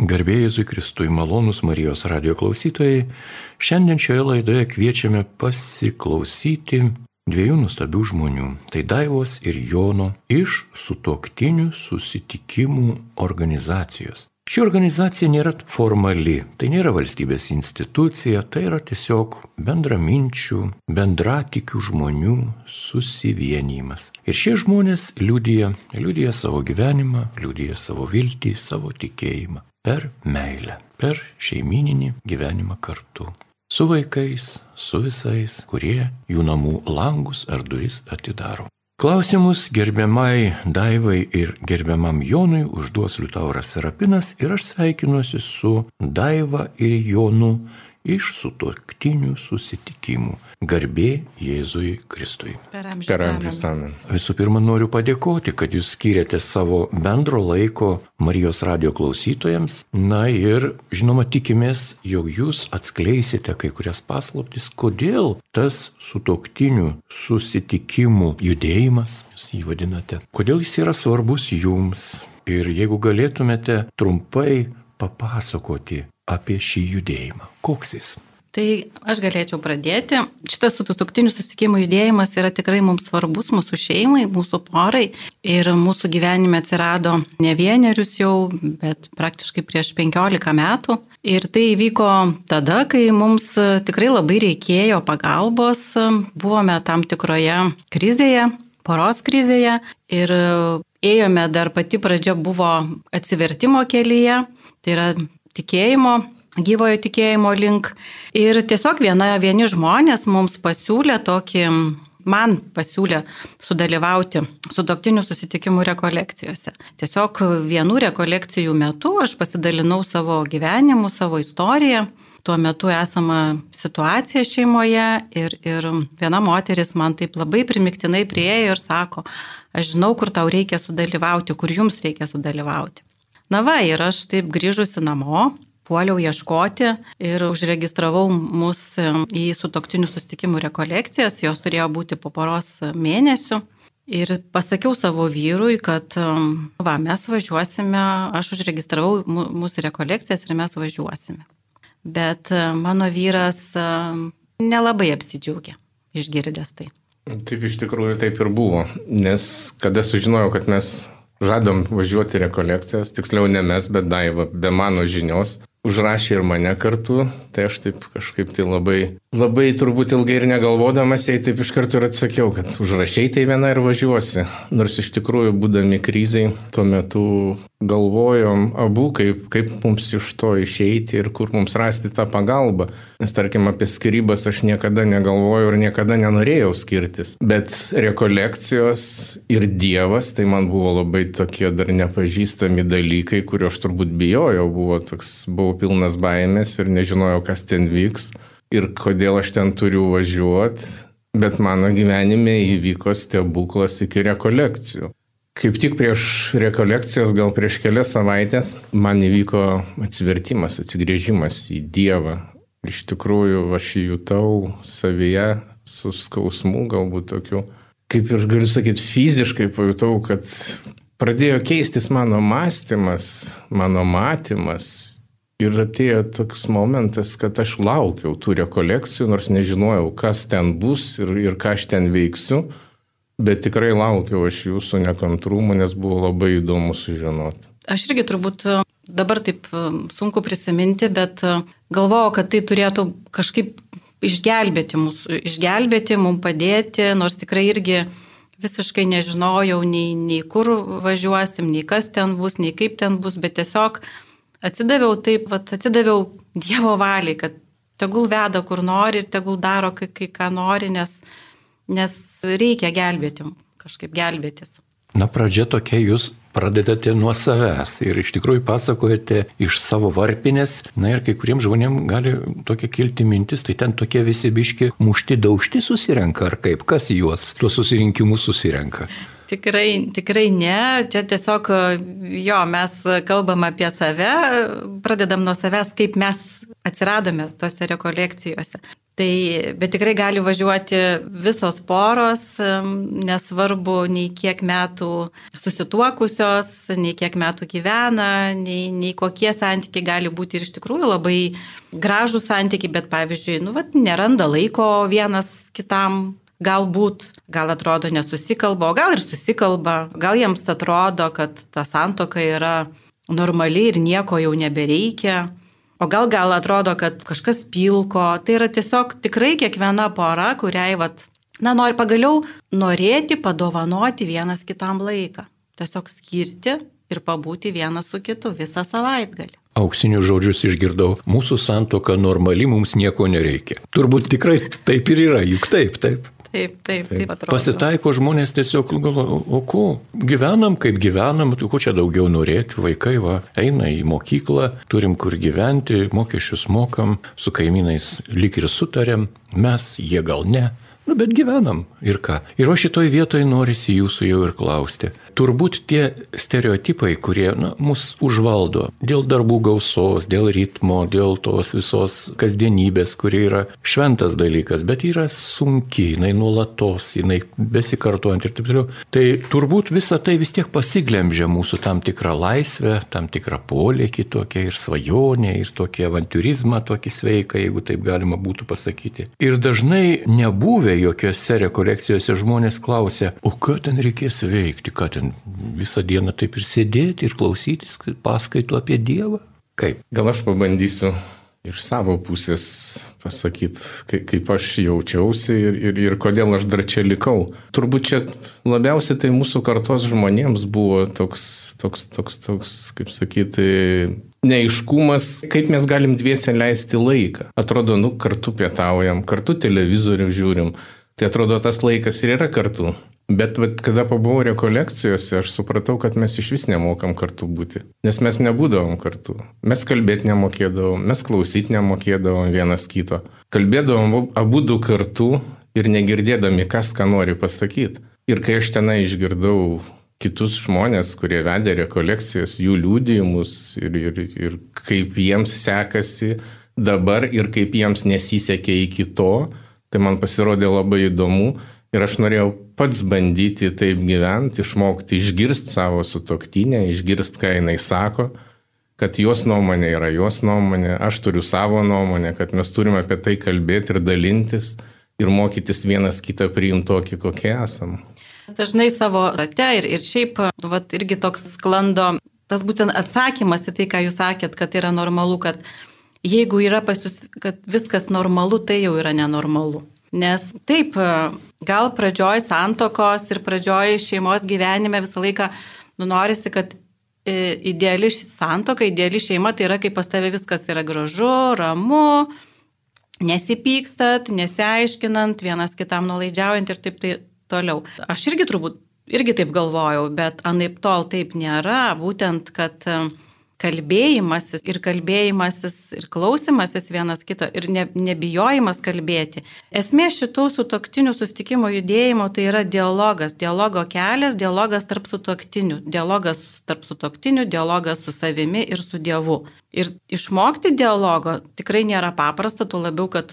Garbėjai Jėzui Kristui, malonus Marijos radio klausytojai, šiandien šioje laidoje kviečiame pasiklausyti dviejų nuostabių žmonių - tai Daivos ir Jono iš sutoktinių susitikimų organizacijos. Ši organizacija nėra formali, tai nėra valstybės institucija, tai yra tiesiog bendraminčių, bendratikių žmonių susivienimas. Ir šie žmonės liūdija, liūdija savo gyvenimą, liūdija savo viltį, savo tikėjimą per meilę, per šeimininį gyvenimą kartu. Su vaikais, su visais, kurie jų namų langus ar duris atidaro. Klausimus gerbiamai Daivai ir gerbiamam Jonui užduos Liutauras Serapinas ir aš sveikinuosi su Daiva ir Jonu iš sutoktinių susitikimų. Garbė Jėzui Kristui. Per amžius. Amen. Visų pirma, noriu padėkoti, kad jūs skiriate savo bendro laiko Marijos radio klausytojams. Na ir, žinoma, tikimės, jog jūs atskleisite kai kurias paslaptis, kodėl tas sutoktinių susitikimų judėjimas, jūs jį vadinate, kodėl jis yra svarbus jums. Ir jeigu galėtumėte trumpai papasakoti apie šį judėjimą. Koks jis? Tai aš galėčiau pradėti. Šitas sutuktinių susitikimų judėjimas yra tikrai mums svarbus mūsų šeimai, mūsų porai. Ir mūsų gyvenime atsirado ne vienerius jau, bet praktiškai prieš 15 metų. Ir tai įvyko tada, kai mums tikrai labai reikėjo pagalbos. Buvome tam tikroje krizėje, poros krizėje. Ir ėjome dar pati pradžia buvo atsivertimo kelyje. Tai yra tikėjimo, gyvojo tikėjimo link. Ir tiesiog viena, vieni žmonės mums pasiūlė tokį, man pasiūlė sudalyvauti su doktinių susitikimų rekolekcijose. Tiesiog vienų rekolekcijų metu aš pasidalinau savo gyvenimu, savo istoriją. Tuo metu esama situacija šeimoje ir, ir viena moteris man taip labai primiktinai priejo ir sako, aš žinau, kur tau reikia sudalyvauti, kur jums reikia sudalyvauti. Na va, ir aš taip grįžusi namo, puoliau ieškoti ir užregistravau mus į sutoktinių sustikimų rekolekcijas, jos turėjo būti po poros mėnesių. Ir pasakiau savo vyrui, kad va, mes važiuosime, aš užregistravau mūsų rekolekcijas ir mes važiuosime. Bet mano vyras nelabai apsidžiaugė išgirdęs tai. Taip iš tikrųjų taip ir buvo, nes kada sužinojau, kad mes žadam važiuoti rekolekcijas, tiksliau ne mes, bet Daiva, be mano žinios, užrašė ir mane kartu, tai aš taip kažkaip tai labai, labai turbūt ilgai ir negalvodamas, jai taip iš karto ir atsakiau, kad užrašiai tai viena ir važiuosi. Nors iš tikrųjų, būdami krizai, tuo metu galvojom abu, kaip, kaip mums iš to išeiti ir kur mums rasti tą pagalbą. Nes tarkim apie skirybas aš niekada negalvojau ir niekada nenorėjau skirtis. Bet rekolekcijos ir Dievas, tai man buvo labai tokie dar nepažįstami dalykai, kuriuo aš turbūt bijojau, buvo toks, buvau pilnas baimės ir nežinojau, kas ten vyks ir kodėl aš ten turiu važiuoti. Bet mano gyvenime įvyko stebuklas iki rekolekcijų. Kaip tik prieš rekolekcijas, gal prieš kelias savaitės, man įvyko atsivertimas, atsigrėžimas į Dievą. Iš tikrųjų, aš jutau savyje su skausmu, galbūt tokiu, kaip ir galiu sakyti, fiziškai pajutau, kad pradėjo keistis mano mąstymas, mano matymas. Ir atėjo toks momentas, kad aš laukiau tų rekolekcijų, nors nežinojau, kas ten bus ir, ir ką aš ten veiksiu. Bet tikrai laukiau aš jūsų nekantrumo, nes buvo labai įdomu sužinoti. Aš irgi turbūt e, dabar taip e, sunku prisiminti, bet e, galvojau, kad tai turėtų kažkaip išgelbėti mūsų, išgelbėti, mums padėti, nors tikrai irgi visiškai nežinojau nei, nei kur važiuosim, nei kas ten bus, nei kaip ten bus, bet tiesiog atsidaviau taip, vat, atsidaviau Dievo valiai, kad tegul veda kur nori ir tegul daro, kai, kai ką nori, nes nes reikia gelbėti, kažkaip gelbėtis. Na, pradžia tokia, jūs pradedate nuo savęs ir iš tikrųjų pasakojate iš savo varpinės. Na ir kai kuriems žmonėms gali tokia kilti mintis, tai ten tokie visi biški mušti daužti susirenka, ar kaip, kas juos tuos susirinkimus susirenka. Tikrai, tikrai ne. Čia tiesiog, jo, mes kalbam apie save, pradedam nuo savęs, kaip mes atsiradome tose rekolekcijose. Tai, bet tikrai gali važiuoti visos poros, nesvarbu nei kiek metų susituokusios, nei kiek metų gyvena, nei, nei kokie santykiai gali būti ir iš tikrųjų labai gražų santykiai, bet pavyzdžiui, nu, vat, neranda laiko vienas kitam Galbūt, gal atrodo nesusikalba, o gal ir susikalba, gal jiems atrodo, kad ta santoka yra normali ir nieko jau nebereikia, o gal gal atrodo, kad kažkas pilko. Tai yra tiesiog tikrai kiekviena pora, kuriai, vat, na, nori pagaliau norėti padovanoti vienas kitam laiką. Tiesiog skirti ir pabūti vienas su kitu visą savaitgalį. Auksinius žodžius išgirdau, mūsų santoka normali, mums nieko nereikia. Turbūt tikrai taip ir yra, juk taip, taip. Taip, taip, taip, taip atrodo. Pasitaiko žmonės tiesiog galvoja, o ko, gyvenam kaip gyvenam, tu ko čia daugiau norėti, vaikai va, eina į mokyklą, turim kur gyventi, mokesčius mokam, su kaimynais lik ir sutarėm, mes, jie gal ne. Nu, bet gyvenam ir ką. Ir o šitoj vietoje norisi jūsų jau ir klausti. Turbūt tie stereotipai, kurie na, mus užvaldo dėl darbų gausos, dėl ritmo, dėl tos visos kasdienybės, kuri yra šventas dalykas, bet yra sunki, jinai nuolatos, jinai besikartuojant ir taip toliau. Tai turbūt visa tai vis tiek pasiglemžia mūsų tam tikrą laisvę, tam tikrą polėkį tokia ir svajonė, ir tokį avantūrizmą, tokį sveiką, jeigu taip galima būtų pasakyti. Ir dažnai nebuvę jokiose rekolekcijose žmonės klausia, o ką ten reikės veikti, ką ten visą dieną taip ir sėdėti ir klausytis paskaitų apie Dievą? Kaip? Gal aš pabandysiu iš savo pusės pasakyti, kaip aš jaučiausi ir, ir, ir kodėl aš dar čia likau. Turbūt čia labiausiai tai mūsų kartos žmonėms buvo toks, toks, toks, toks kaip sakyti, neaiškumas, kaip mes galim dviese leisti laiką. Atrodo, nu, kartu pietaujam, kartu televizorių žiūrim. Tai atrodo, tas laikas ir yra kartu. Bet, bet kada pabuvau rekolekcijose, aš supratau, kad mes iš vis nemokam kartu būti. Nes mes nebūdavom kartu. Mes kalbėti nemokėdavom, mes klausyti nemokėdavom vienas kito. Kalbėdavom abu du kartu ir negirdėdami, kas ką nori pasakyti. Ir kai aš tenai išgirdau kitus žmonės, kurie vedė rekolekcijas, jų liūdėjimus ir, ir, ir kaip jiems sekasi dabar ir kaip jiems nesisekė iki to, tai man pasirodė labai įdomu ir aš norėjau pats bandyti taip gyventi, išmokti išgirsti savo sutoktinę, išgirsti, ką jinai sako, kad jos nuomonė yra jos nuomonė, aš turiu savo nuomonę, kad mes turime apie tai kalbėti ir dalintis ir mokytis vienas kitą priimti tokį, kokie esame. Dažnai savo rate ir, ir šiaip, nu, vat, irgi toks sklando, tas būtent atsakymas į tai, ką jūs sakėt, kad yra normalu, kad jeigu yra pas jūs, kad viskas normalu, tai jau yra nenormalu. Nes taip, gal pradžioj santokos ir pradžioj šeimos gyvenime visą laiką nu, norisi, kad e, ideali santoka, ideali šeima tai yra, kai pas tave viskas yra gražu, ramu, nesipykstat, nesiaiškinant, vienas kitam nuolaidžiaujant ir taip tai toliau. Aš irgi turbūt, irgi taip galvojau, bet anaip tol taip nėra, būtent, kad e, kalbėjimasis ir kalbėjimasis ir klausimasis vienas kito ir ne, nebijojimas kalbėti. Esmė šitų sutoktinių sustikimo judėjimo tai yra dialogas, dialogo kelias, dialogas tarp sutoktinių, dialogas tarp sutoktinių, dialogas su savimi ir su Dievu. Ir išmokti dialogo tikrai nėra paprasta, tuo labiau, kad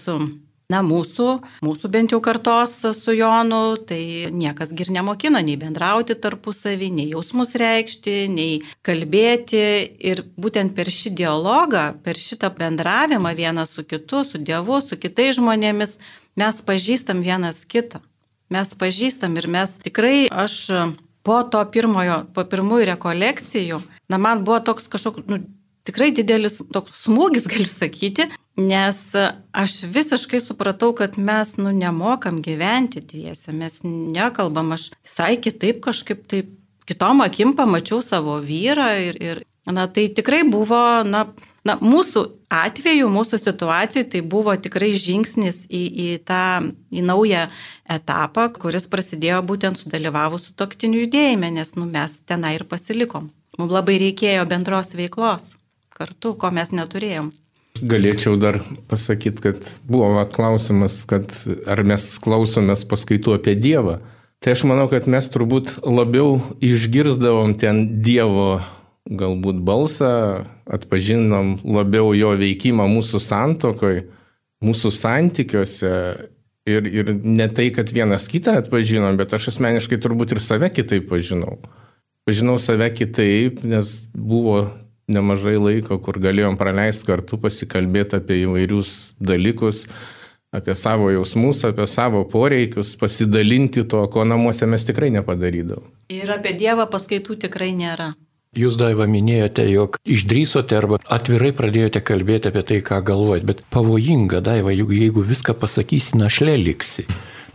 Na, mūsų, mūsų bent jau kartos su Jonu, tai niekas gir nemokino nei bendrauti tarpusavį, nei jausmus reikšti, nei kalbėti. Ir būtent per šį dialogą, per šitą bendravimą vienas su kitu, su Dievu, su kitais žmonėmis, mes pažįstam vienas kitą. Mes pažįstam ir mes tikrai, aš po to pirmojo, po pirmųjų rekolekcijų, na, man buvo toks kažkoks, nu, tikrai didelis toks smūgis, galiu sakyti, nes aš visiškai supratau, kad mes, nu, nemokam gyventi dviese, mes nekalbam, aš visai kitaip kažkaip taip, kitom akim pamačiau savo vyrą ir, ir na, tai tikrai buvo, na, na, mūsų atveju, mūsų situacijų tai buvo tikrai žingsnis į, į tą, į naują etapą, kuris prasidėjo būtent sudalyvavus su toktiniu judėjime, nes, nu, mes tenai ir pasilikom. Mums labai reikėjo bendros veiklos kartu, ko mes neturėjom. Galėčiau dar pasakyti, kad buvo klausimas, kad ar mes klausomės paskaitų apie Dievą. Tai aš manau, kad mes turbūt labiau išgirsdavom ten Dievo galbūt balsą, atpažinom labiau jo veikimą mūsų santokoj mūsų santykiuose ir, ir ne tai, kad vienas kitą atpažinom, bet aš asmeniškai turbūt ir save kitaip pažinau. Pažinau save kitaip, nes buvo nemažai laiko, kur galėjom praleisti kartu, pasikalbėti apie įvairius dalykus, apie savo jausmus, apie savo poreikius, pasidalinti to, ko namuose mes tikrai nepadarydavom. Ir apie Dievą paskaitų tikrai nėra. Jūs daiva minėjote, jog išdrysote arba atvirai pradėjote kalbėti apie tai, ką galvojat, bet pavojinga daiva, juk jeigu viską pasakysi, našlė liksi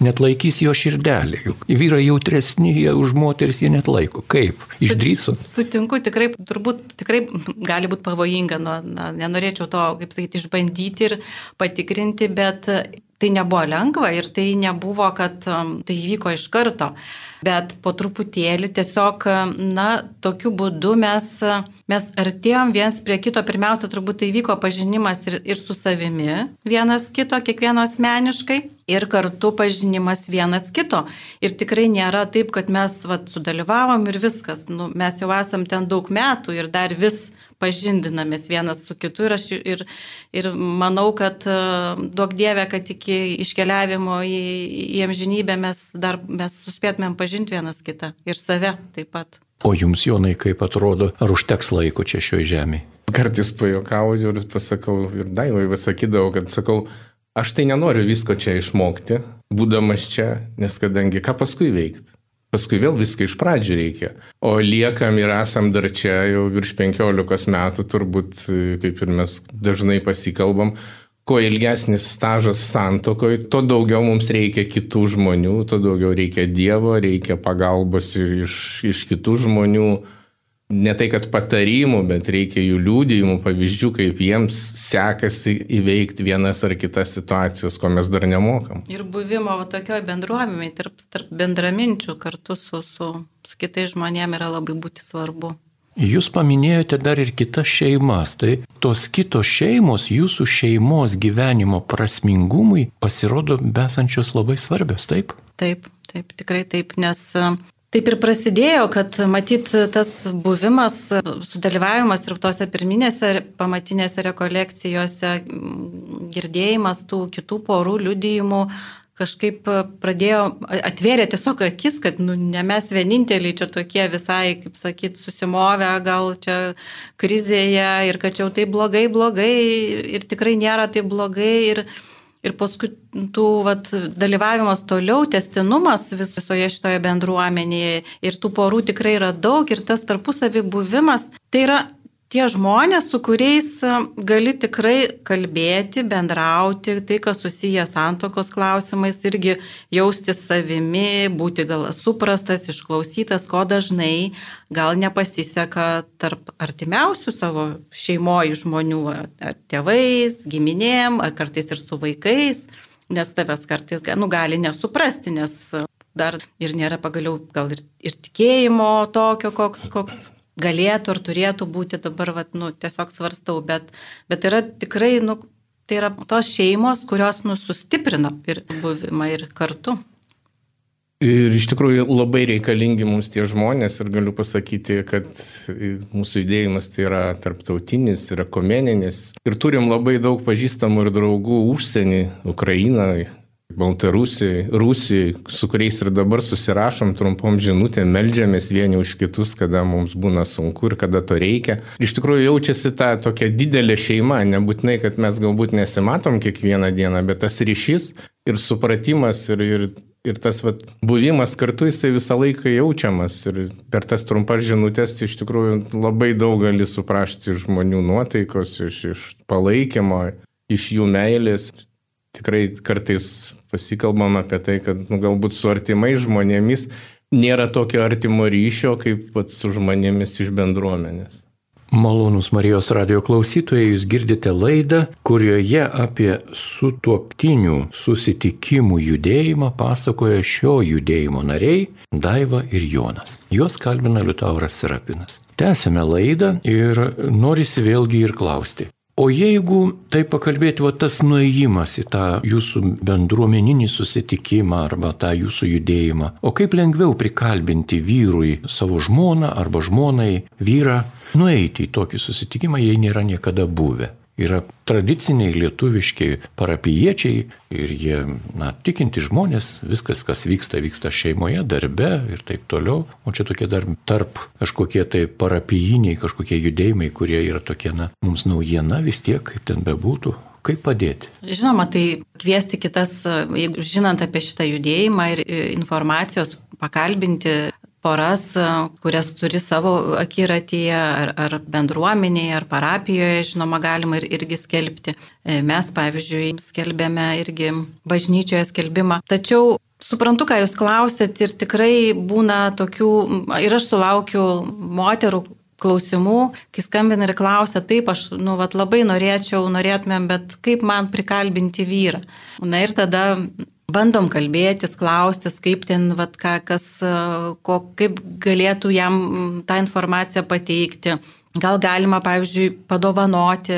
net laikys jo širdelį. Juk vyrai jautresni, už moteris jie net laiko. Kaip? Išdryso? Sutinku, tikrai, turbūt tikrai gali būti pavojinga, nu, na, nenorėčiau to, kaip sakyti, išbandyti ir patikrinti, bet tai nebuvo lengva ir tai nebuvo, kad um, tai įvyko iš karto. Bet po truputėlį tiesiog, na, tokiu būdu mes, mes artėjom viens prie kito. Pirmiausia, turbūt tai vyko pažinimas ir, ir su savimi vienas kito, kiekvieno asmeniškai, ir kartu pažinimas vienas kito. Ir tikrai nėra taip, kad mes vat, sudalyvavom ir viskas. Nu, mes jau esam ten daug metų ir dar vis pažindinamės vienas su kitu ir aš ir, ir manau, kad e, duok Dievę, kad iki iškeliavimo į, į amžinybę mes dar mes suspėtumėm pažinti vienas kitą ir save taip pat. O jums, Jonai, kaip atrodo, ar užteks laiko čia šioje žemėje? Kartais pajokauju ir pasakau, ir daivai vis sakydavau, kad sakau, aš tai nenoriu visko čia išmokti, būdamas čia, nes kadangi ką paskui veikti paskui vėl viską iš pradžių reikia. O liekam ir esam dar čia jau virš 15 metų, turbūt, kaip ir mes dažnai pasikalbam, kuo ilgesnis stažas santokoje, tuo daugiau mums reikia kitų žmonių, tuo daugiau reikia Dievo, reikia pagalbos iš, iš kitų žmonių ne tai, kad patarimų, bet reikia jų liūdėjimų, pavyzdžių, kaip jiems sekasi įveikti vienas ar kitas situacijas, ko mes dar nemokam. Ir buvimo tokioje bendruomenėje, tarp, tarp bendraminčių kartu su, su, su kitais žmonėmis yra labai būti svarbu. Jūs paminėjote dar ir kitas šeimas, tai tos kitos šeimos jūsų šeimos gyvenimo prasmingumui pasirodo besančios labai svarbios, taip? Taip, taip, tikrai taip, nes Taip ir prasidėjo, kad matyt tas buvimas, sudalyvavimas ir tose pirminėse pamatinėse rekolekcijose, girdėjimas tų kitų porų liudijimų kažkaip pradėjo, atvėrė tiesiog akis, kad nu, ne mes vieninteliai čia tokie visai, kaip sakyt, susimovę gal čia krizėje ir kad čia jau tai blogai, blogai ir tikrai nėra tai blogai. Ir, Ir paskui tų vat, dalyvavimas toliau, testinumas visoje šitoje bendruomenėje ir tų porų tikrai yra daug ir tas tarpusavį buvimas, tai yra tie žmonės, su kuriais e, gali tikrai kalbėti, bendrauti, tai kas susiję santokos klausimais, irgi jaustis savimi, būti gal suprastas, išklausytas, ko dažnai gal nepasiseka tarp artimiausių savo šeimoje žmonių, ar tėvais, giminėm, ar kartais ir su vaikais, nes tavęs kartais nu, gali nesuprasti, nes dar ir nėra pagaliau gal ir, ir tikėjimo tokio, koks, koks galėtų ar turėtų būti dabar, vat, nu, tiesiog svarstau, bet, bet yra tikrai, nu, tai yra tos šeimos, kurios nu, sustiprina ir buvimą ir kartu. Ir iš tikrųjų labai reikalingi mums tie žmonės ir galiu pasakyti, kad mūsų judėjimas tai yra tarptautinis ir ekumeninis. Ir turim labai daug pažįstamų ir draugų užsienį, Ukrainoje, Baltarusijai, Rusijai, su kuriais ir dabar susirašom trumpom žinutėm, melžiamės vieni už kitus, kada mums būna sunku ir kada to reikia. Iš tikrųjų jaučiasi ta tokia didelė šeima, nebūtinai, kad mes galbūt nesimatom kiekvieną dieną, bet tas ryšys ir supratimas ir, ir, ir tas vat, buvimas kartu jisai visą laiką jaučiamas. Ir per tas trumpas žinutės iš tikrųjų labai daug gali suprasti žmonių nuotaikos, iš, iš palaikymo, iš jų meilės tikrai kartais pasikalbam apie tai, kad nu, galbūt su artimais žmonėmis nėra tokio artimo ryšio, kaip pat su žmonėmis iš bendruomenės. Malonus Marijos radio klausytojai, jūs girdite laidą, kurioje apie sutuoktinių susitikimų judėjimą pasakoja šio judėjimo nariai Daiva ir Jonas. Juos kalbina Liutauras Serapinas. Tęsime laidą ir norisi vėlgi ir klausti, O jeigu tai pakalbėti, va tas nuėjimas į tą jūsų bendruomeninį susitikimą arba tą jūsų judėjimą, o kaip lengviau prikalbinti vyrui savo žmoną arba žmonai vyrą nueiti į tokį susitikimą, jei nėra niekada buvę. Yra tradiciniai lietuviški parapiečiai ir jie, na, tikinti žmonės, viskas, kas vyksta, vyksta šeimoje, darbe ir taip toliau. O čia tokie dar tarp kažkokie tai parapijiniai, kažkokie judėjimai, kurie yra tokie, na, mums naujiena vis tiek, kaip ten bebūtų. Kaip padėti? Žinoma, tai kviesti kitas, jeigu žinant apie šitą judėjimą ir informacijos, pakalbinti poras, kurias turi savo akiratyje, ar, ar bendruomenėje, ar parapijoje, žinoma, galima ir, irgi skelbti. E, mes, pavyzdžiui, skelbėme irgi bažnyčioje skelbimą. Tačiau suprantu, ką jūs klausėt ir tikrai būna tokių, ir aš sulaukiu moterų, klausimų, kai skambina ir klausia, taip, aš nu, vat, labai norėčiau, norėtumėm, bet kaip man prikalbinti vyrą. Na ir tada bandom kalbėtis, klaustis, kaip ten, vat, ką, kas, ko, kaip galėtų jam tą informaciją pateikti. Gal galima, pavyzdžiui, padovanoti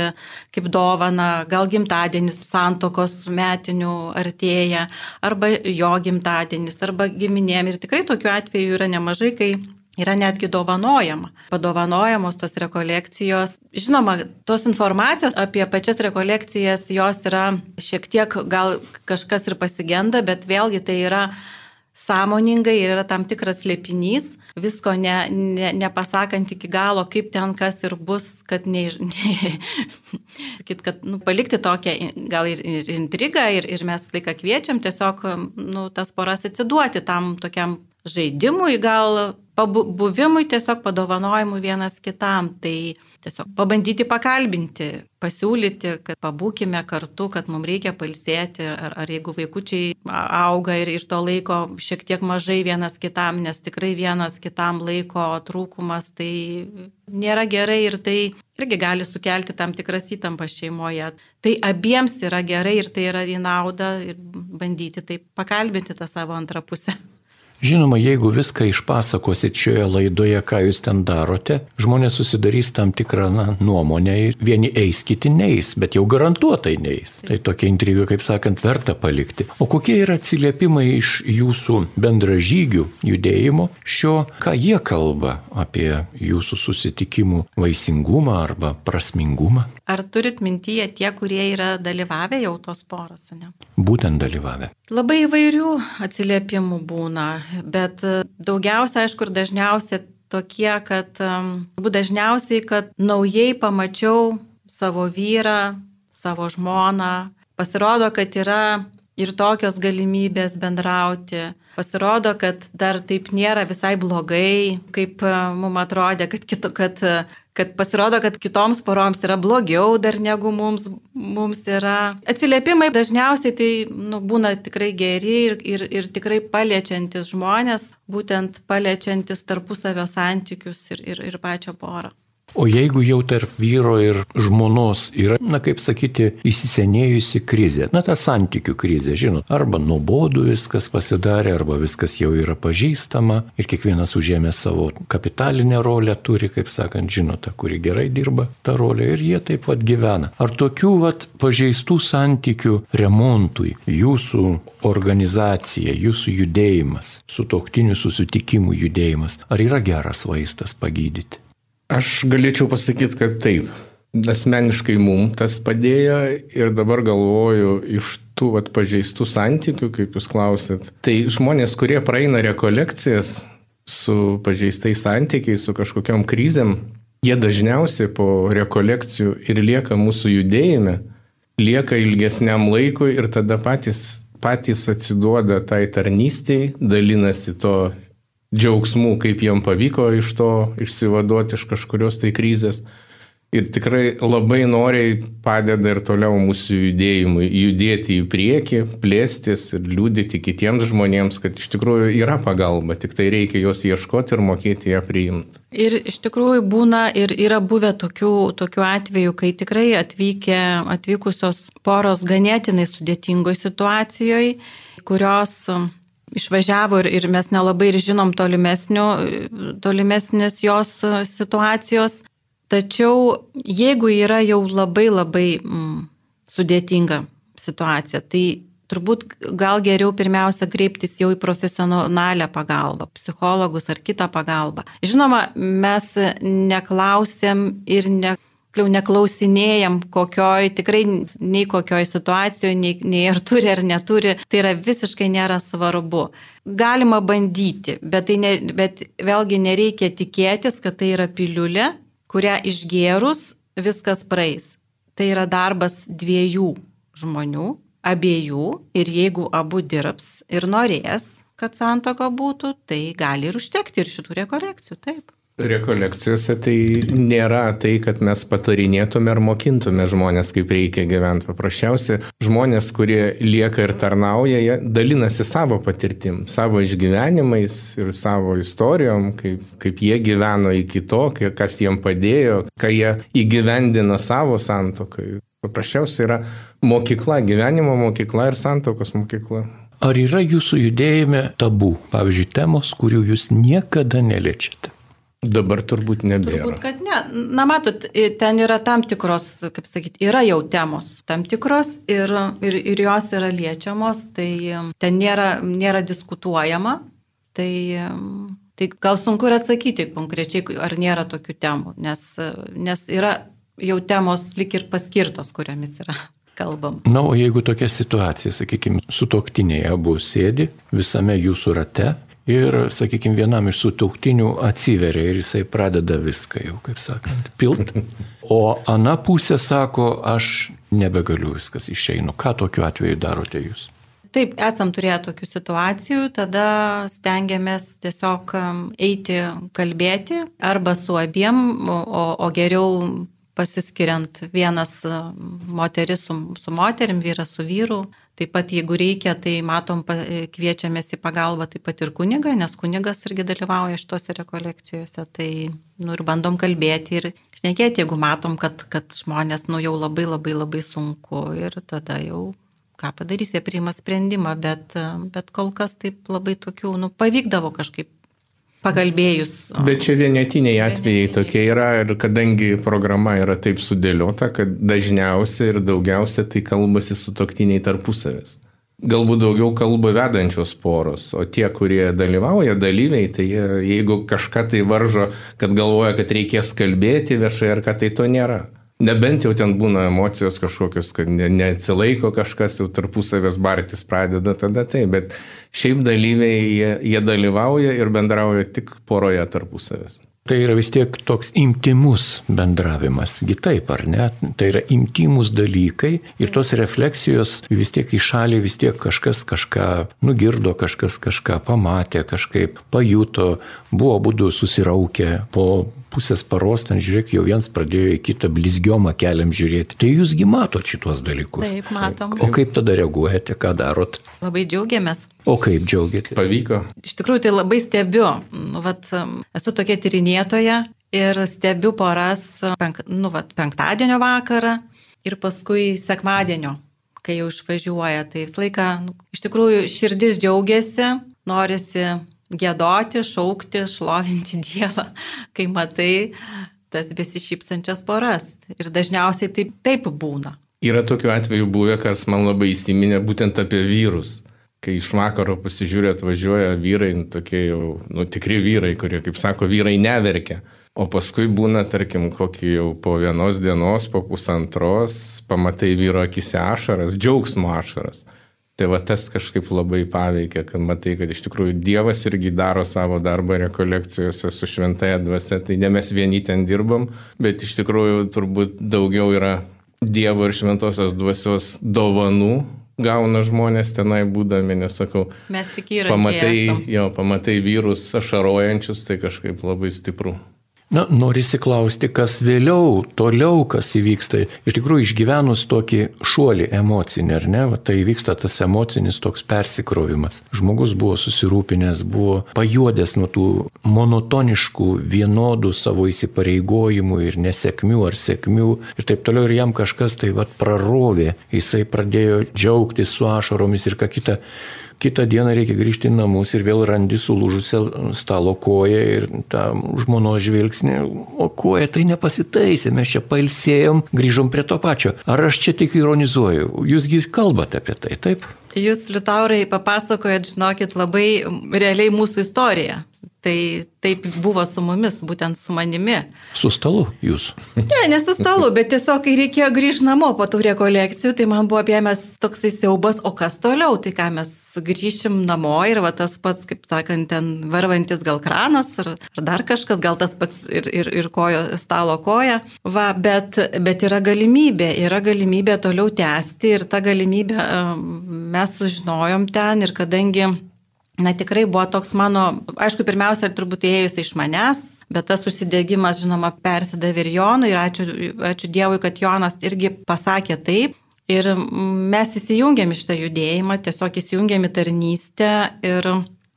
kaip dovana, gal gimtadienis santokos metinių artėja, arba jo gimtadienis, arba giminėm. Ir tikrai tokiu atveju yra nemažai, kai yra netgi dovanojama. Padovanojamos tos rekolekcijos. Žinoma, tos informacijos apie pačias rekolekcijas jos yra šiek tiek gal kažkas ir pasigenda, bet vėlgi tai yra sąmoningai ir yra tam tikras lėpinys, visko ne, ne, nepasakant iki galo, kaip ten kas ir bus, kad, ne, ne, sakyt, kad nu, palikti tokią gal ir, ir intrigą ir, ir mes laiką kviečiam tiesiog nu, tas poras atsiduoti tam tokiam žaidimui, gal pabuvimui, tiesiog padovanojimui vienas kitam. Tai tiesiog pabandyti pakalbinti, pasiūlyti, kad pabūkime kartu, kad mums reikia palsėti, ar, ar jeigu vaikučiai auga ir, ir to laiko šiek tiek mažai vienas kitam, nes tikrai vienas kitam laiko trūkumas tai nėra gerai ir tai irgi gali sukelti tam tikras įtampas šeimoje. Tai abiems yra gerai ir tai yra į naudą ir bandyti taip pakalbinti tą savo antrą pusę. Žinoma, jeigu viską išpasakosit šioje laidoje, ką jūs ten darote, žmonės susidarys tam tikrą na, nuomonę ir vieni eis, kiti neis, bet jau garantuotai neis. Tai tokia intriga, kaip sakant, verta palikti. O kokie yra atsiliepimai iš jūsų bendražygių judėjimo šio, ką jie kalba apie jūsų susitikimų vaisingumą arba prasmingumą? Ar turit mintyje tie, kurie yra dalyvavę jau tos poros, ne? Būtent dalyvavę. Labai įvairių atsiliepimų būna, bet daugiausia, aišku, ir dažniausiai tokie, kad, turbūt dažniausiai, kad naujai pamačiau savo vyrą, savo žmoną, pasirodo, kad yra ir tokios galimybės bendrauti. Pasirodo, kad dar taip nėra visai blogai, kaip mums atrodė, kad, kito, kad kad pasirodo, kad kitoms poroms yra blogiau dar negu mums, mums yra. Atsiliepimai dažniausiai tai nu, būna tikrai geri ir, ir, ir tikrai paliečiantis žmonės, būtent paliečiantis tarpusavio santykius ir, ir, ir pačią porą. O jeigu jau tarp vyro ir žmonos yra, na kaip sakyti, įsisenėjusi krizė, na ta santykių krizė, žinot, arba nuobodu viskas pasidarė, arba viskas jau yra pažįstama ir kiekvienas užėmė savo kapitalinę rolę, turi, kaip sakant, žinote, kuri gerai dirba tą rolę ir jie taip vad gyvena. Ar tokių vad pažeistų santykių remontui jūsų organizacija, jūsų judėjimas, su toktiniu susitikimu judėjimas, ar yra geras vaistas pagydyti? Aš galėčiau pasakyti, kad taip. Asmeniškai mum tas padėjo ir dabar galvoju iš tų vat, pažeistų santykių, kaip jūs klausėt. Tai žmonės, kurie praeina rekolekcijas su pažeistais santykiais, su kažkokiam krizėm, jie dažniausiai po rekolekcijų ir lieka mūsų judėjime, lieka ilgesniam laikui ir tada patys, patys atsiduoda tai tarnystėj, dalinasi to džiaugsmų, kaip jiem pavyko iš to išsivaduoti iš kažkurios tai krizės. Ir tikrai labai noriai padeda ir toliau mūsų judėjimui judėti į priekį, plėstis ir liūdėti kitiems žmonėms, kad iš tikrųjų yra pagalba, tik tai reikia jos ieškoti ir mokėti ją priimti. Ir iš tikrųjų būna ir yra buvę tokių, tokių atvejų, kai tikrai atvykę, atvykusios poros ganėtinai sudėtingoje situacijoje, kurios išvažiavo ir, ir mes nelabai ir žinom tolimesnės jos situacijos. Tačiau jeigu yra jau labai labai mm, sudėtinga situacija, tai turbūt gal geriau pirmiausia kreiptis jau į profesionalę pagalbą, psichologus ar kitą pagalbą. Žinoma, mes neklausėm ir ne, tiksliau neklausinėjam kokioj, tikrai nei kokioj situacijoje, nei, nei ar turi ar neturi, tai yra visiškai nėra svarbu. Galima bandyti, bet, tai ne, bet vėlgi nereikia tikėtis, kad tai yra piliulė, kurią išgėrus viskas praeis. Tai yra darbas dviejų žmonių, abiejų ir jeigu abu dirbs ir norės, kad santoka būtų, tai gali ir užtekti ir šitų rekolekcijų, taip. Rekolekcijose tai nėra tai, kad mes patarinėtume ar mokintume žmonės, kaip reikia gyventi. Paprasčiausiai žmonės, kurie lieka ir tarnauja, jie dalinasi savo patirtim, savo išgyvenimais ir savo istorijom, kaip, kaip jie gyveno iki to, kas jiem padėjo, ką jie įgyvendino savo santokai. Paprasčiausiai yra mokykla, gyvenimo mokykla ir santokos mokykla. Ar yra jūsų judėjime tabų, pavyzdžiui, temos, kurių jūs niekada neliečiate? Dabar turbūt nebėra. Turbūt, kad ne. Na, matot, ten yra tam tikros, kaip sakyti, yra jau temos tam tikros ir, ir, ir jos yra liečiamos, tai ten nėra, nėra diskutuojama. Tai, tai gal sunku ir atsakyti konkrečiai, ar nėra tokių temų, nes, nes yra jau temos lik ir paskirtos, kuriomis yra kalbam. Na, o jeigu tokia situacija, sakykime, sutoktiniai abu sėdi visame jūsų rate ir, sakykime, vienam iš sutoktinių atsiveria ir jisai pradeda viską jau, kaip sakant, pilt. O ana pusė sako, aš nebegaliu viskas išeinu. Ką tokiu atveju darote jūs? Taip, esam turėję tokių situacijų, tada stengiamės tiesiog eiti kalbėti arba su abiem, o, o geriau pasiskiriant vienas moteris su, su moterim, vyras su vyru. Taip pat, jeigu reikia, tai matom, kviečiamės į pagalbą taip pat ir kunigą, nes kunigas irgi dalyvauja šitose rekolekcijose. Tai, nu, ir bandom kalbėti ir šnekėti, jeigu matom, kad, kad žmonės, nu, jau labai labai labai sunku ir tada jau ką padarys, jie priima sprendimą, bet, bet kol kas taip labai tokių, nu, pavykdavo kažkaip pakalbėjus. Bet čia vienetiniai atvejai tokie yra ir kadangi programa yra taip sudėliota, kad dažniausiai ir daugiausia tai kalbasi su toktiniai tarpusavės. Galbūt daugiau kalba vedančios poros, o tie, kurie dalyvauja, dalyviai, tai jie, jeigu kažką tai varžo, kad galvoja, kad reikės kalbėti viešai ar ką, tai to nėra. Nebent jau ten būna emocijos kažkokios, kad ne, neatsilaiko kažkas, jau tarpusavės bartis pradeda tada tai, bet šiaip dalyviai jie, jie dalyvauja ir bendrauja tik poroje tarpusavės. Tai yra vis tiek toks intimus bendravimas, kitaip ar ne? Tai yra intimus dalykai ir tos refleksijos vis tiek į šalį vis tiek kažkas kažką nugirdo, kažkas kažką pamatė, kažkaip pajuto, buvo būdų susiraukę po pusės paros, ten žiūrėk, jau vienas pradėjo į kitą blizgiomą keliam žiūrėti. Tai jūsgi matot šitos dalykus. Taip, matom. O kaip tada reaguojate, ką darot? Labai džiaugiamės. O kaip džiaugiatės? Pavyko. Iš tikrųjų, tai labai stebiu. Nu, vat, esu tokia tyrinėtoja ir stebiu poras penk, nu, vat, penktadienio vakarą ir paskui sekmadienio, kai jau išvažiuoja. Tai visą laiką, nu, iš tikrųjų, širdis džiaugiasi, norisi gėdoti, šaukti, šlovinti Dievą, kai matai tas besišypsančias poras. Ir dažniausiai taip, taip būna. Yra tokių atvejų buvę, kas man labai įsiminė būtent apie vyrus. Kai iš vakaro pasižiūrė, atvažiuoja vyrai, nu, tokie jau, nu, tikri vyrai, kurie, kaip sako, vyrai neverkia. O paskui būna, tarkim, kokį jau po vienos dienos, po pusantros, pamatai vyro akise ašaras, džiaugsmo ašaras. Tai va tas kažkaip labai paveikia, kad matai, kad iš tikrųjų Dievas irgi daro savo darbą rekolekcijose su šventaja dvasia, tai ne mes vieni ten dirbam, bet iš tikrųjų turbūt daugiau yra Dievo ir šventosios dvasios dovanų gauna žmonės tenai būdami, nesakau. Mes tik įrankiai. Pamatai, jo, pamatai vyrus ašarojančius, tai kažkaip labai stipru. Na, norisi klausti, kas vėliau, toliau, kas įvyksta. Iš tikrųjų, išgyvenus tokį šuolį emocinį, ar ne, va, tai vyksta tas emocinis toks persikrovimas. Žmogus buvo susirūpinęs, buvo pajuodęs nuo tų monotoniškų, vienodų savo įsipareigojimų ir nesėkmių ar sėkmių ir taip toliau. Ir jam kažkas tai va prarovė, jisai pradėjo džiaugtis su ašaromis ir ką kitą kitą dieną reikia grįžti į namus ir vėl randi sulūžusią stalo koją ir tą žmonos žvilgsnį, o koja tai nepasitaisė, mes čia pailsėjom, grįžom prie to pačio. Ar aš čia tik ironizuoju? Jūsgi kalbate apie tai, taip? Jūs, Liutaurai, papasakojat, žinokit, labai realiai mūsų istoriją. Tai taip buvo su mumis, būtent su manimi. Su stalu jūs? Ne, ne su stalu, bet tiesiog, kai reikėjo grįžti namo po tų rekolekcijų, tai man buvo apėmęs toksai siaubas, o kas toliau, tai ką mes grįšim namo ir va tas pats, kaip sakant, ten varvantis gal kranas ar, ar dar kažkas, gal tas pats ir, ir, ir kojo, stalo koja. Va, bet, bet yra galimybė, yra galimybė toliau tęsti ir tą galimybę mes sužinojom ten ir kadangi Na tikrai buvo toks mano, aišku, pirmiausia, turbūt ėjus iš manęs, bet tas užsidėgymas, žinoma, persidavė ir Jonui ir ačiū, ačiū Dievui, kad Jonas irgi pasakė taip. Ir mes įsijungėm iš tą judėjimą, tiesiog įsijungėm į tarnystę ir,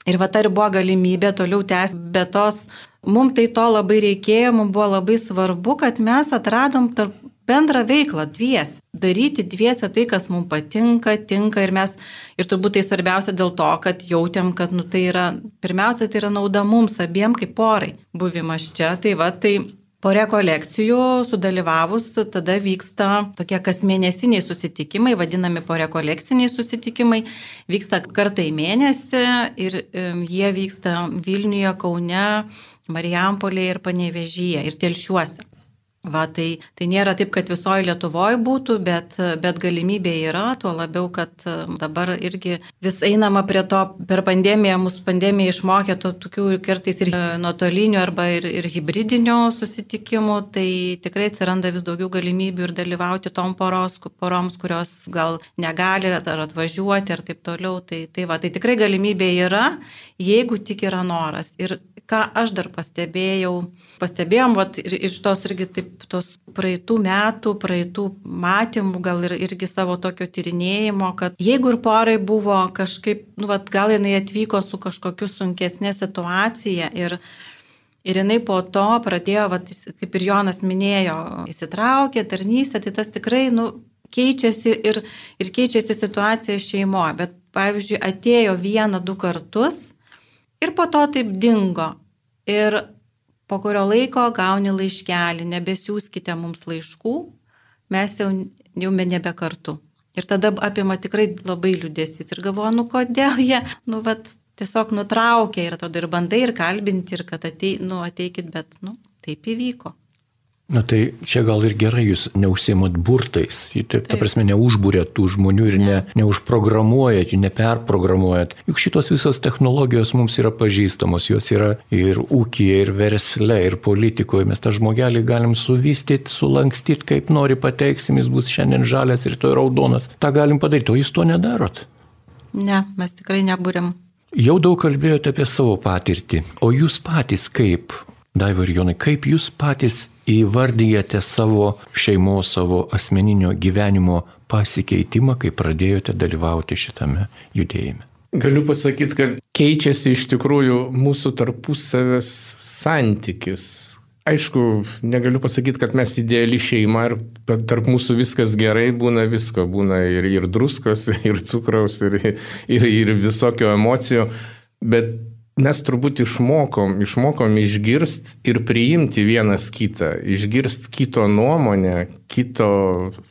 ir va ta ir buvo galimybė toliau tęsti, bet tos, mums tai to labai reikėjo, mums buvo labai svarbu, kad mes atradom tarp bendrą veiklą dvies, daryti dviese tai, kas mums patinka, tinka ir mes, ir turbūt tai svarbiausia dėl to, kad jautėm, kad nu, tai yra, pirmiausia, tai yra nauda mums abiem kaip porai buvimas čia, tai va, tai Po rekolekcijų sudalyvavus, tada vyksta tokie kasmėnesiniai susitikimai, vadinami po rekolekciniai susitikimai, vyksta kartą į mėnesį ir jie vyksta Vilniuje, Kaune, Marijampolėje ir Panevežyje ir Telšiuose. Va, tai, tai nėra taip, kad visoje Lietuvoje būtų, bet, bet galimybė yra, tuo labiau, kad dabar irgi vis einama prie to, per pandemiją, mūsų pandemija išmokė to tokių kartais ir nuotolinių arba ir, ir hybridinių susitikimų, tai tikrai atsiranda vis daugiau galimybių ir dalyvauti tom poros, poroms, kurios gal negali ar atvažiuoti ar taip toliau. Tai, tai, va, tai tikrai galimybė yra, jeigu tik yra noras. Ir ką aš dar pastebėjau, pastebėjom, vat, ir iš tos irgi taip, tos praeitų metų, praeitų matymų, gal ir, irgi savo tokio tyrinėjimo, kad jeigu ir porai buvo kažkaip, nu, vat, gal jinai atvyko su kažkokiu sunkesnė situacija ir Ir jinai po to pradėjo, vat, kaip ir Jonas minėjo, įsitraukė, tarnystė, tai tas tikrai, nu, keičiasi ir, ir keičiasi situacija šeimoje. Bet, pavyzdžiui, atėjo vieną, du kartus Ir po to taip dingo. Ir po kurio laiko gauni laiškelį, nebesiūskite mums laiškų, mes jau, jau nebe kartu. Ir tada apima tikrai labai liūdėsis ir galvoju, nu kodėl jie, nu vat, tiesiog nutraukė ir tada ir bandai ir kalbinti ir kad atei, nu, ateikit, bet, nu, taip įvyko. Na tai čia gal ir gerai, jūs neužsiemat burtais, taip, ta prasme, neužbūrėt tų žmonių ir ne, neužprogramuojat, jų neperprogramuojat. Juk šitos visos technologijos mums yra pažįstamos, jos yra ir ūkija, ir versle, ir politikoje. Mes tą žmogelį galim suvystyti, sulankstyti, kaip nori pateiksim, jis bus šiandien žalias to raudonas. Ta galim padaryti, o jūs to nedarot. Ne, mes tikrai nebūrim. Jau daug kalbėjote apie savo patirtį, o jūs patys kaip, Daiva ir Jonai, kaip jūs patys įvardyjate savo šeimos, savo asmeninio gyvenimo pasikeitimą, kai pradėjote dalyvauti šitame judėjime? Galiu pasakyti, kad keičiasi iš tikrųjų mūsų tarpusavės santykis. Aišku, negaliu pasakyti, kad mes ideali šeima ir tarp mūsų viskas gerai, būna visko, būna ir, ir druskos, ir cukraus, ir, ir, ir visokio emocijų, bet mes turbūt išmokom, išmokom išgirst ir priimti vienas kitą, išgirst kito nuomonę, kito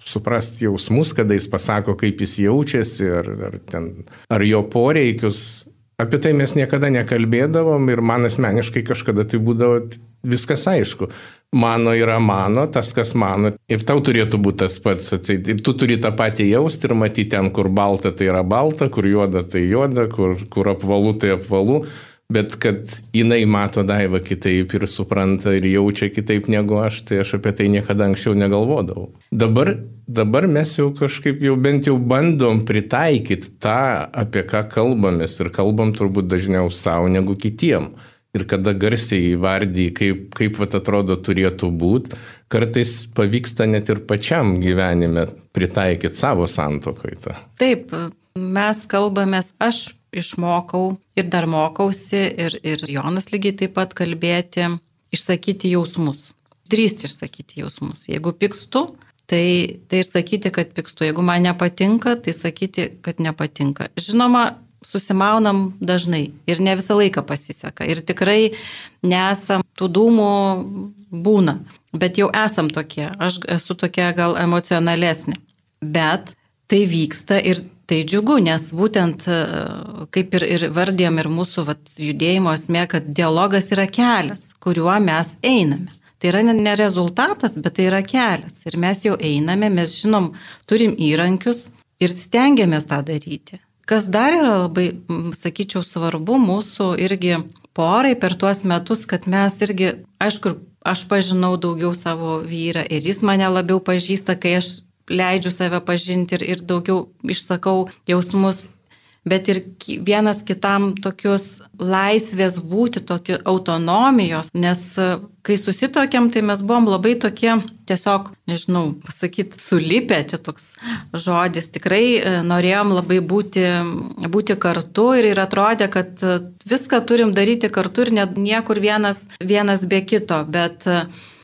suprast jausmus, kada jis pasako, kaip jis jaučiasi, ar, ar, ten, ar jo poreikius. Apie tai mes niekada nekalbėdavom ir man asmeniškai kažkada tai būdavo viskas aišku. Mano yra mano, tas, kas mano. Ir tau turėtų būti tas pats. Ir tu turi tą patį jausti ir matyti ten, kur balta tai yra balta, kur juoda tai juoda, kur, kur apvalu tai apvalu bet kad jinai mato daivą kitaip ir supranta ir jaučia kitaip negu aš, tai aš apie tai niekada anksčiau negalvodavau. Dabar, dabar mes jau kažkaip jau bent jau bandom pritaikyti tą, apie ką kalbamės ir kalbam turbūt dažniau savo negu kitiem. Ir kada garsiai įvardyji, kaip, kaip vat atrodo turėtų būti, kartais pavyksta net ir pačiam gyvenime pritaikyti savo santokai. Taip, mes kalbamės, aš išmokau ir dar mokausi ir, ir Jonas lygiai taip pat kalbėti, išsakyti jausmus. Drįsti išsakyti jausmus. Jeigu pykstu, tai, tai ir sakyti, kad pykstu. Jeigu man nepatinka, tai sakyti, kad nepatinka. Žinoma, susimaunam dažnai ir ne visą laiką pasiseka. Ir tikrai nesam tų dūmų būna, bet jau esam tokie. Aš esu tokia gal emocionalesnė. Bet tai vyksta ir tai džiugu, nes būtent e, kaip ir, ir vardėm ir mūsų vat, judėjimo esmė, kad dialogas yra kelias, kuriuo mes einame. Tai yra ne rezultatas, bet tai yra kelias. Ir mes jau einame, mes žinom, turim įrankius ir stengiamės tą daryti. Kas dar yra labai, sakyčiau, svarbu mūsų irgi porai per tuos metus, kad mes irgi, aišku, aš pažinau daugiau savo vyrą ir jis mane labiau pažįsta, kai aš leidžiu save pažinti ir, ir daugiau išsakau jausmus, bet ir vienas kitam tokius laisvės būti, tokio autonomijos, nes e, kai susitokiam, tai mes buvom labai tokie, tiesiog, nežinau, pasakyti, sulipę, čia toks žodis, tikrai e, norėjom labai būti, būti kartu ir, ir atrodė, kad e, viską turim daryti kartu ir niekur vienas, vienas be kito, bet,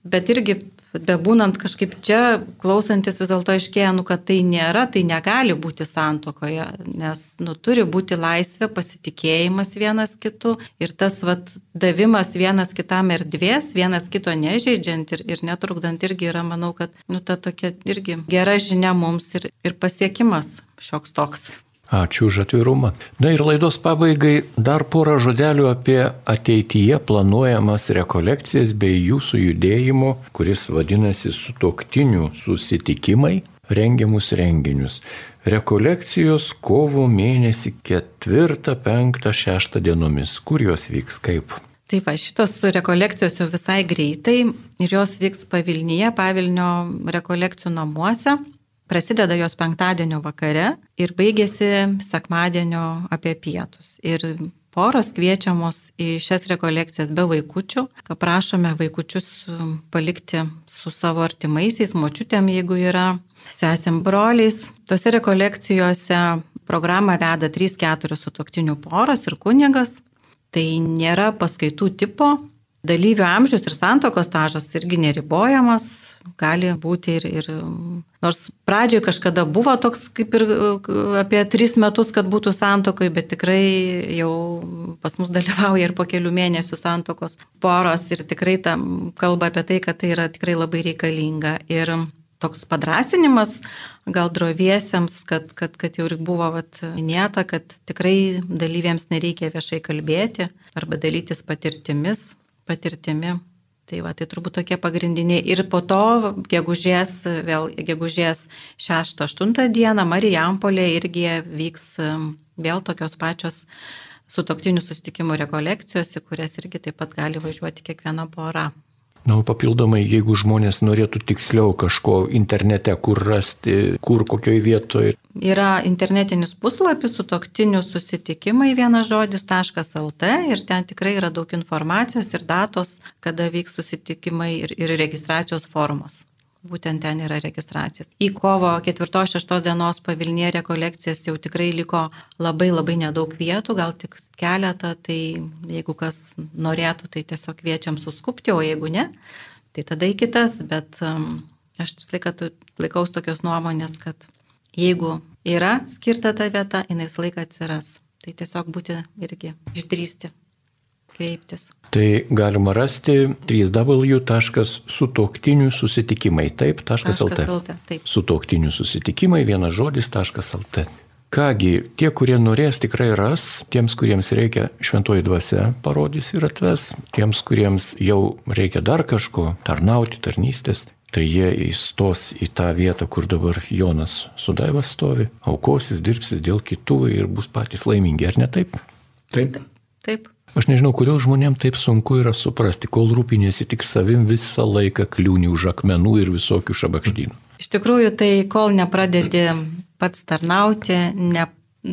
bet irgi bebūnant kažkaip čia, klausantis vis dėlto iškėja, nu, kad tai nėra, tai negali būti santokoje, nes nu, turi būti laisvė, pasitikėjimas vienas kitu ir tas vat, davimas vienas kitam erdvės, vienas kito nežaidžiant ir, ir netrukdant irgi yra, manau, kad nu, ta tokia irgi gera žinia mums ir, ir pasiekimas šioks toks. Ačiū už atvirumą. Na ir laidos pabaigai dar porą žodelių apie ateityje planuojamas rekolekcijas bei jūsų judėjimo, kuris vadinasi sutoktinių susitikimai, rengiamus renginius. Rekolekcijos kovo mėnesį 4, 5, 6 dienomis. Kur jos vyks kaip? Taip, šitos rekolekcijos jau visai greitai ir jos vyks pavilnyje, pavilnio rekolekcijų namuose. Prasideda jos penktadienio vakare ir baigėsi sekmadienio apie pietus. Ir poros kviečiamos į šias rekolekcijas be vaikučių, ką prašome vaikučius um, palikti su savo artimaisiais, močiutėm, jeigu yra, sesėm broliais. Tose rekolekcijose programą veda 3-4 sutoktinių poros ir kunigas. Tai nėra paskaitų tipo, dalyvių amžius ir santokos stažas irgi neribojamas, gali būti ir, ir nors pradžioje kažkada buvo toks kaip ir apie tris metus, kad būtų santokai, bet tikrai jau pas mus dalyvauja ir po kelių mėnesių santokos poros ir tikrai tam kalba apie tai, kad tai yra tikrai labai reikalinga. Ir toks padrasinimas gal droviesiems, kad, kad, kad jau ir buvo vat, minėta, kad tikrai dalyviams nereikia viešai kalbėti arba dalytis patirtimis, patirtimi Tai va, tai turbūt tokie pagrindiniai. Ir po to, gegužės, vėl gegužės 6-8 dieną Marijampolė irgi vyks um, vėl tokios pačios sutoktinių susitikimų rekolekcijos, į kurias irgi taip pat gali važiuoti kiekviena pora. Na, papildomai, jeigu žmonės norėtų tiksliau kažko internete, kur rasti, kur kokioj vietoje. Yra internetinis puslapis su toktiniu susitikimai vienas žodis.lt ir ten tikrai yra daug informacijos ir datos, kada vyks susitikimai ir, ir registracijos formos būtent ten yra registracijas. Į kovo 4-6 dienos pavilnė rekolekcijas jau tikrai liko labai labai nedaug vietų, gal tik keletą, tai jeigu kas norėtų, tai tiesiog kviečiam suskupti, o jeigu ne, tai tada į kitas, bet um, aš vis laiką laikaus tokios nuomonės, kad jeigu yra skirta ta vieta, jinai visą laiką atsiras. Tai tiesiog būti irgi išdrysti kreiptis. Tai galima rasti www.sutoktinių susitikimai, taip, .lt. Taip. Sutoktinių susitikimai, vienas žodis, .lt. Kągi, tie, kurie norės, tikrai ras, tiems, kuriems reikia šventoji dvasia parodys ir atves, tiems, kuriems jau reikia dar kažko, tarnauti, tarnystės, tai jie įstos į tą vietą, kur dabar Jonas Sudaivas stovi, aukosis, dirbsis dėl kitų ir bus patys laimingi, ar ne taip? Taip. Taip. Aš nežinau, kodėl žmonėms taip sunku yra suprasti, kol rūpinėsi tik savim visą laiką kliūni už akmenų ir visokių šabakštynų. Iš tikrųjų, tai kol nepradedi pats tarnauti, ne,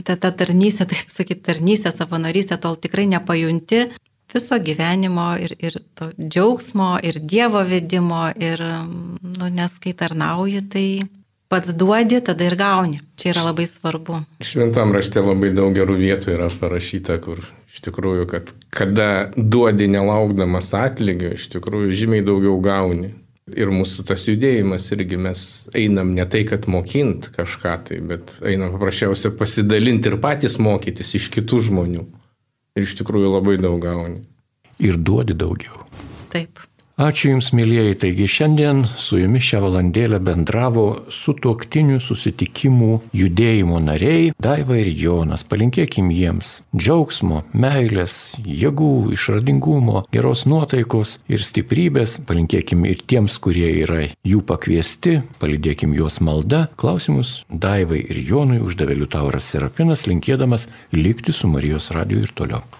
ta, ta tarnystė, taip sakyti, tarnystė, savanorystė, tol tikrai nepajunti viso gyvenimo ir, ir to džiaugsmo, ir Dievo vedimo, ir, nu, nes kai tarnauji, tai pats duodi, tada ir gauni. Čia yra labai svarbu. Šventam rašte labai daug gerų vietų yra parašyta, kur iš tikrųjų, kad kada duodi nelaukdamas atlygio, iš tikrųjų žymiai daugiau gauni. Ir mūsų tas judėjimas irgi mes einam ne tai, kad mokint kažką tai, bet einam paprasčiausia pasidalinti ir patys mokytis iš kitų žmonių. Ir iš tikrųjų labai daug gauni. Ir duodi daugiau. Taip. Ačiū Jums, mėlyjeji. Taigi šiandien su Jumis šią valandėlę bendravo su tuoktinių susitikimų judėjimo nariai Daiva ir Jonas. Palinkėkim jiems džiaugsmo, meilės, jėgų, išradingumo, geros nuotaikos ir stiprybės. Palinkėkim ir tiems, kurie yra jų pakviesti, palidėkim juos malda. Klausimus Daivai ir Jonui uždavė Liutauras Serapinas, linkėdamas likti su Marijos radiju ir toliau.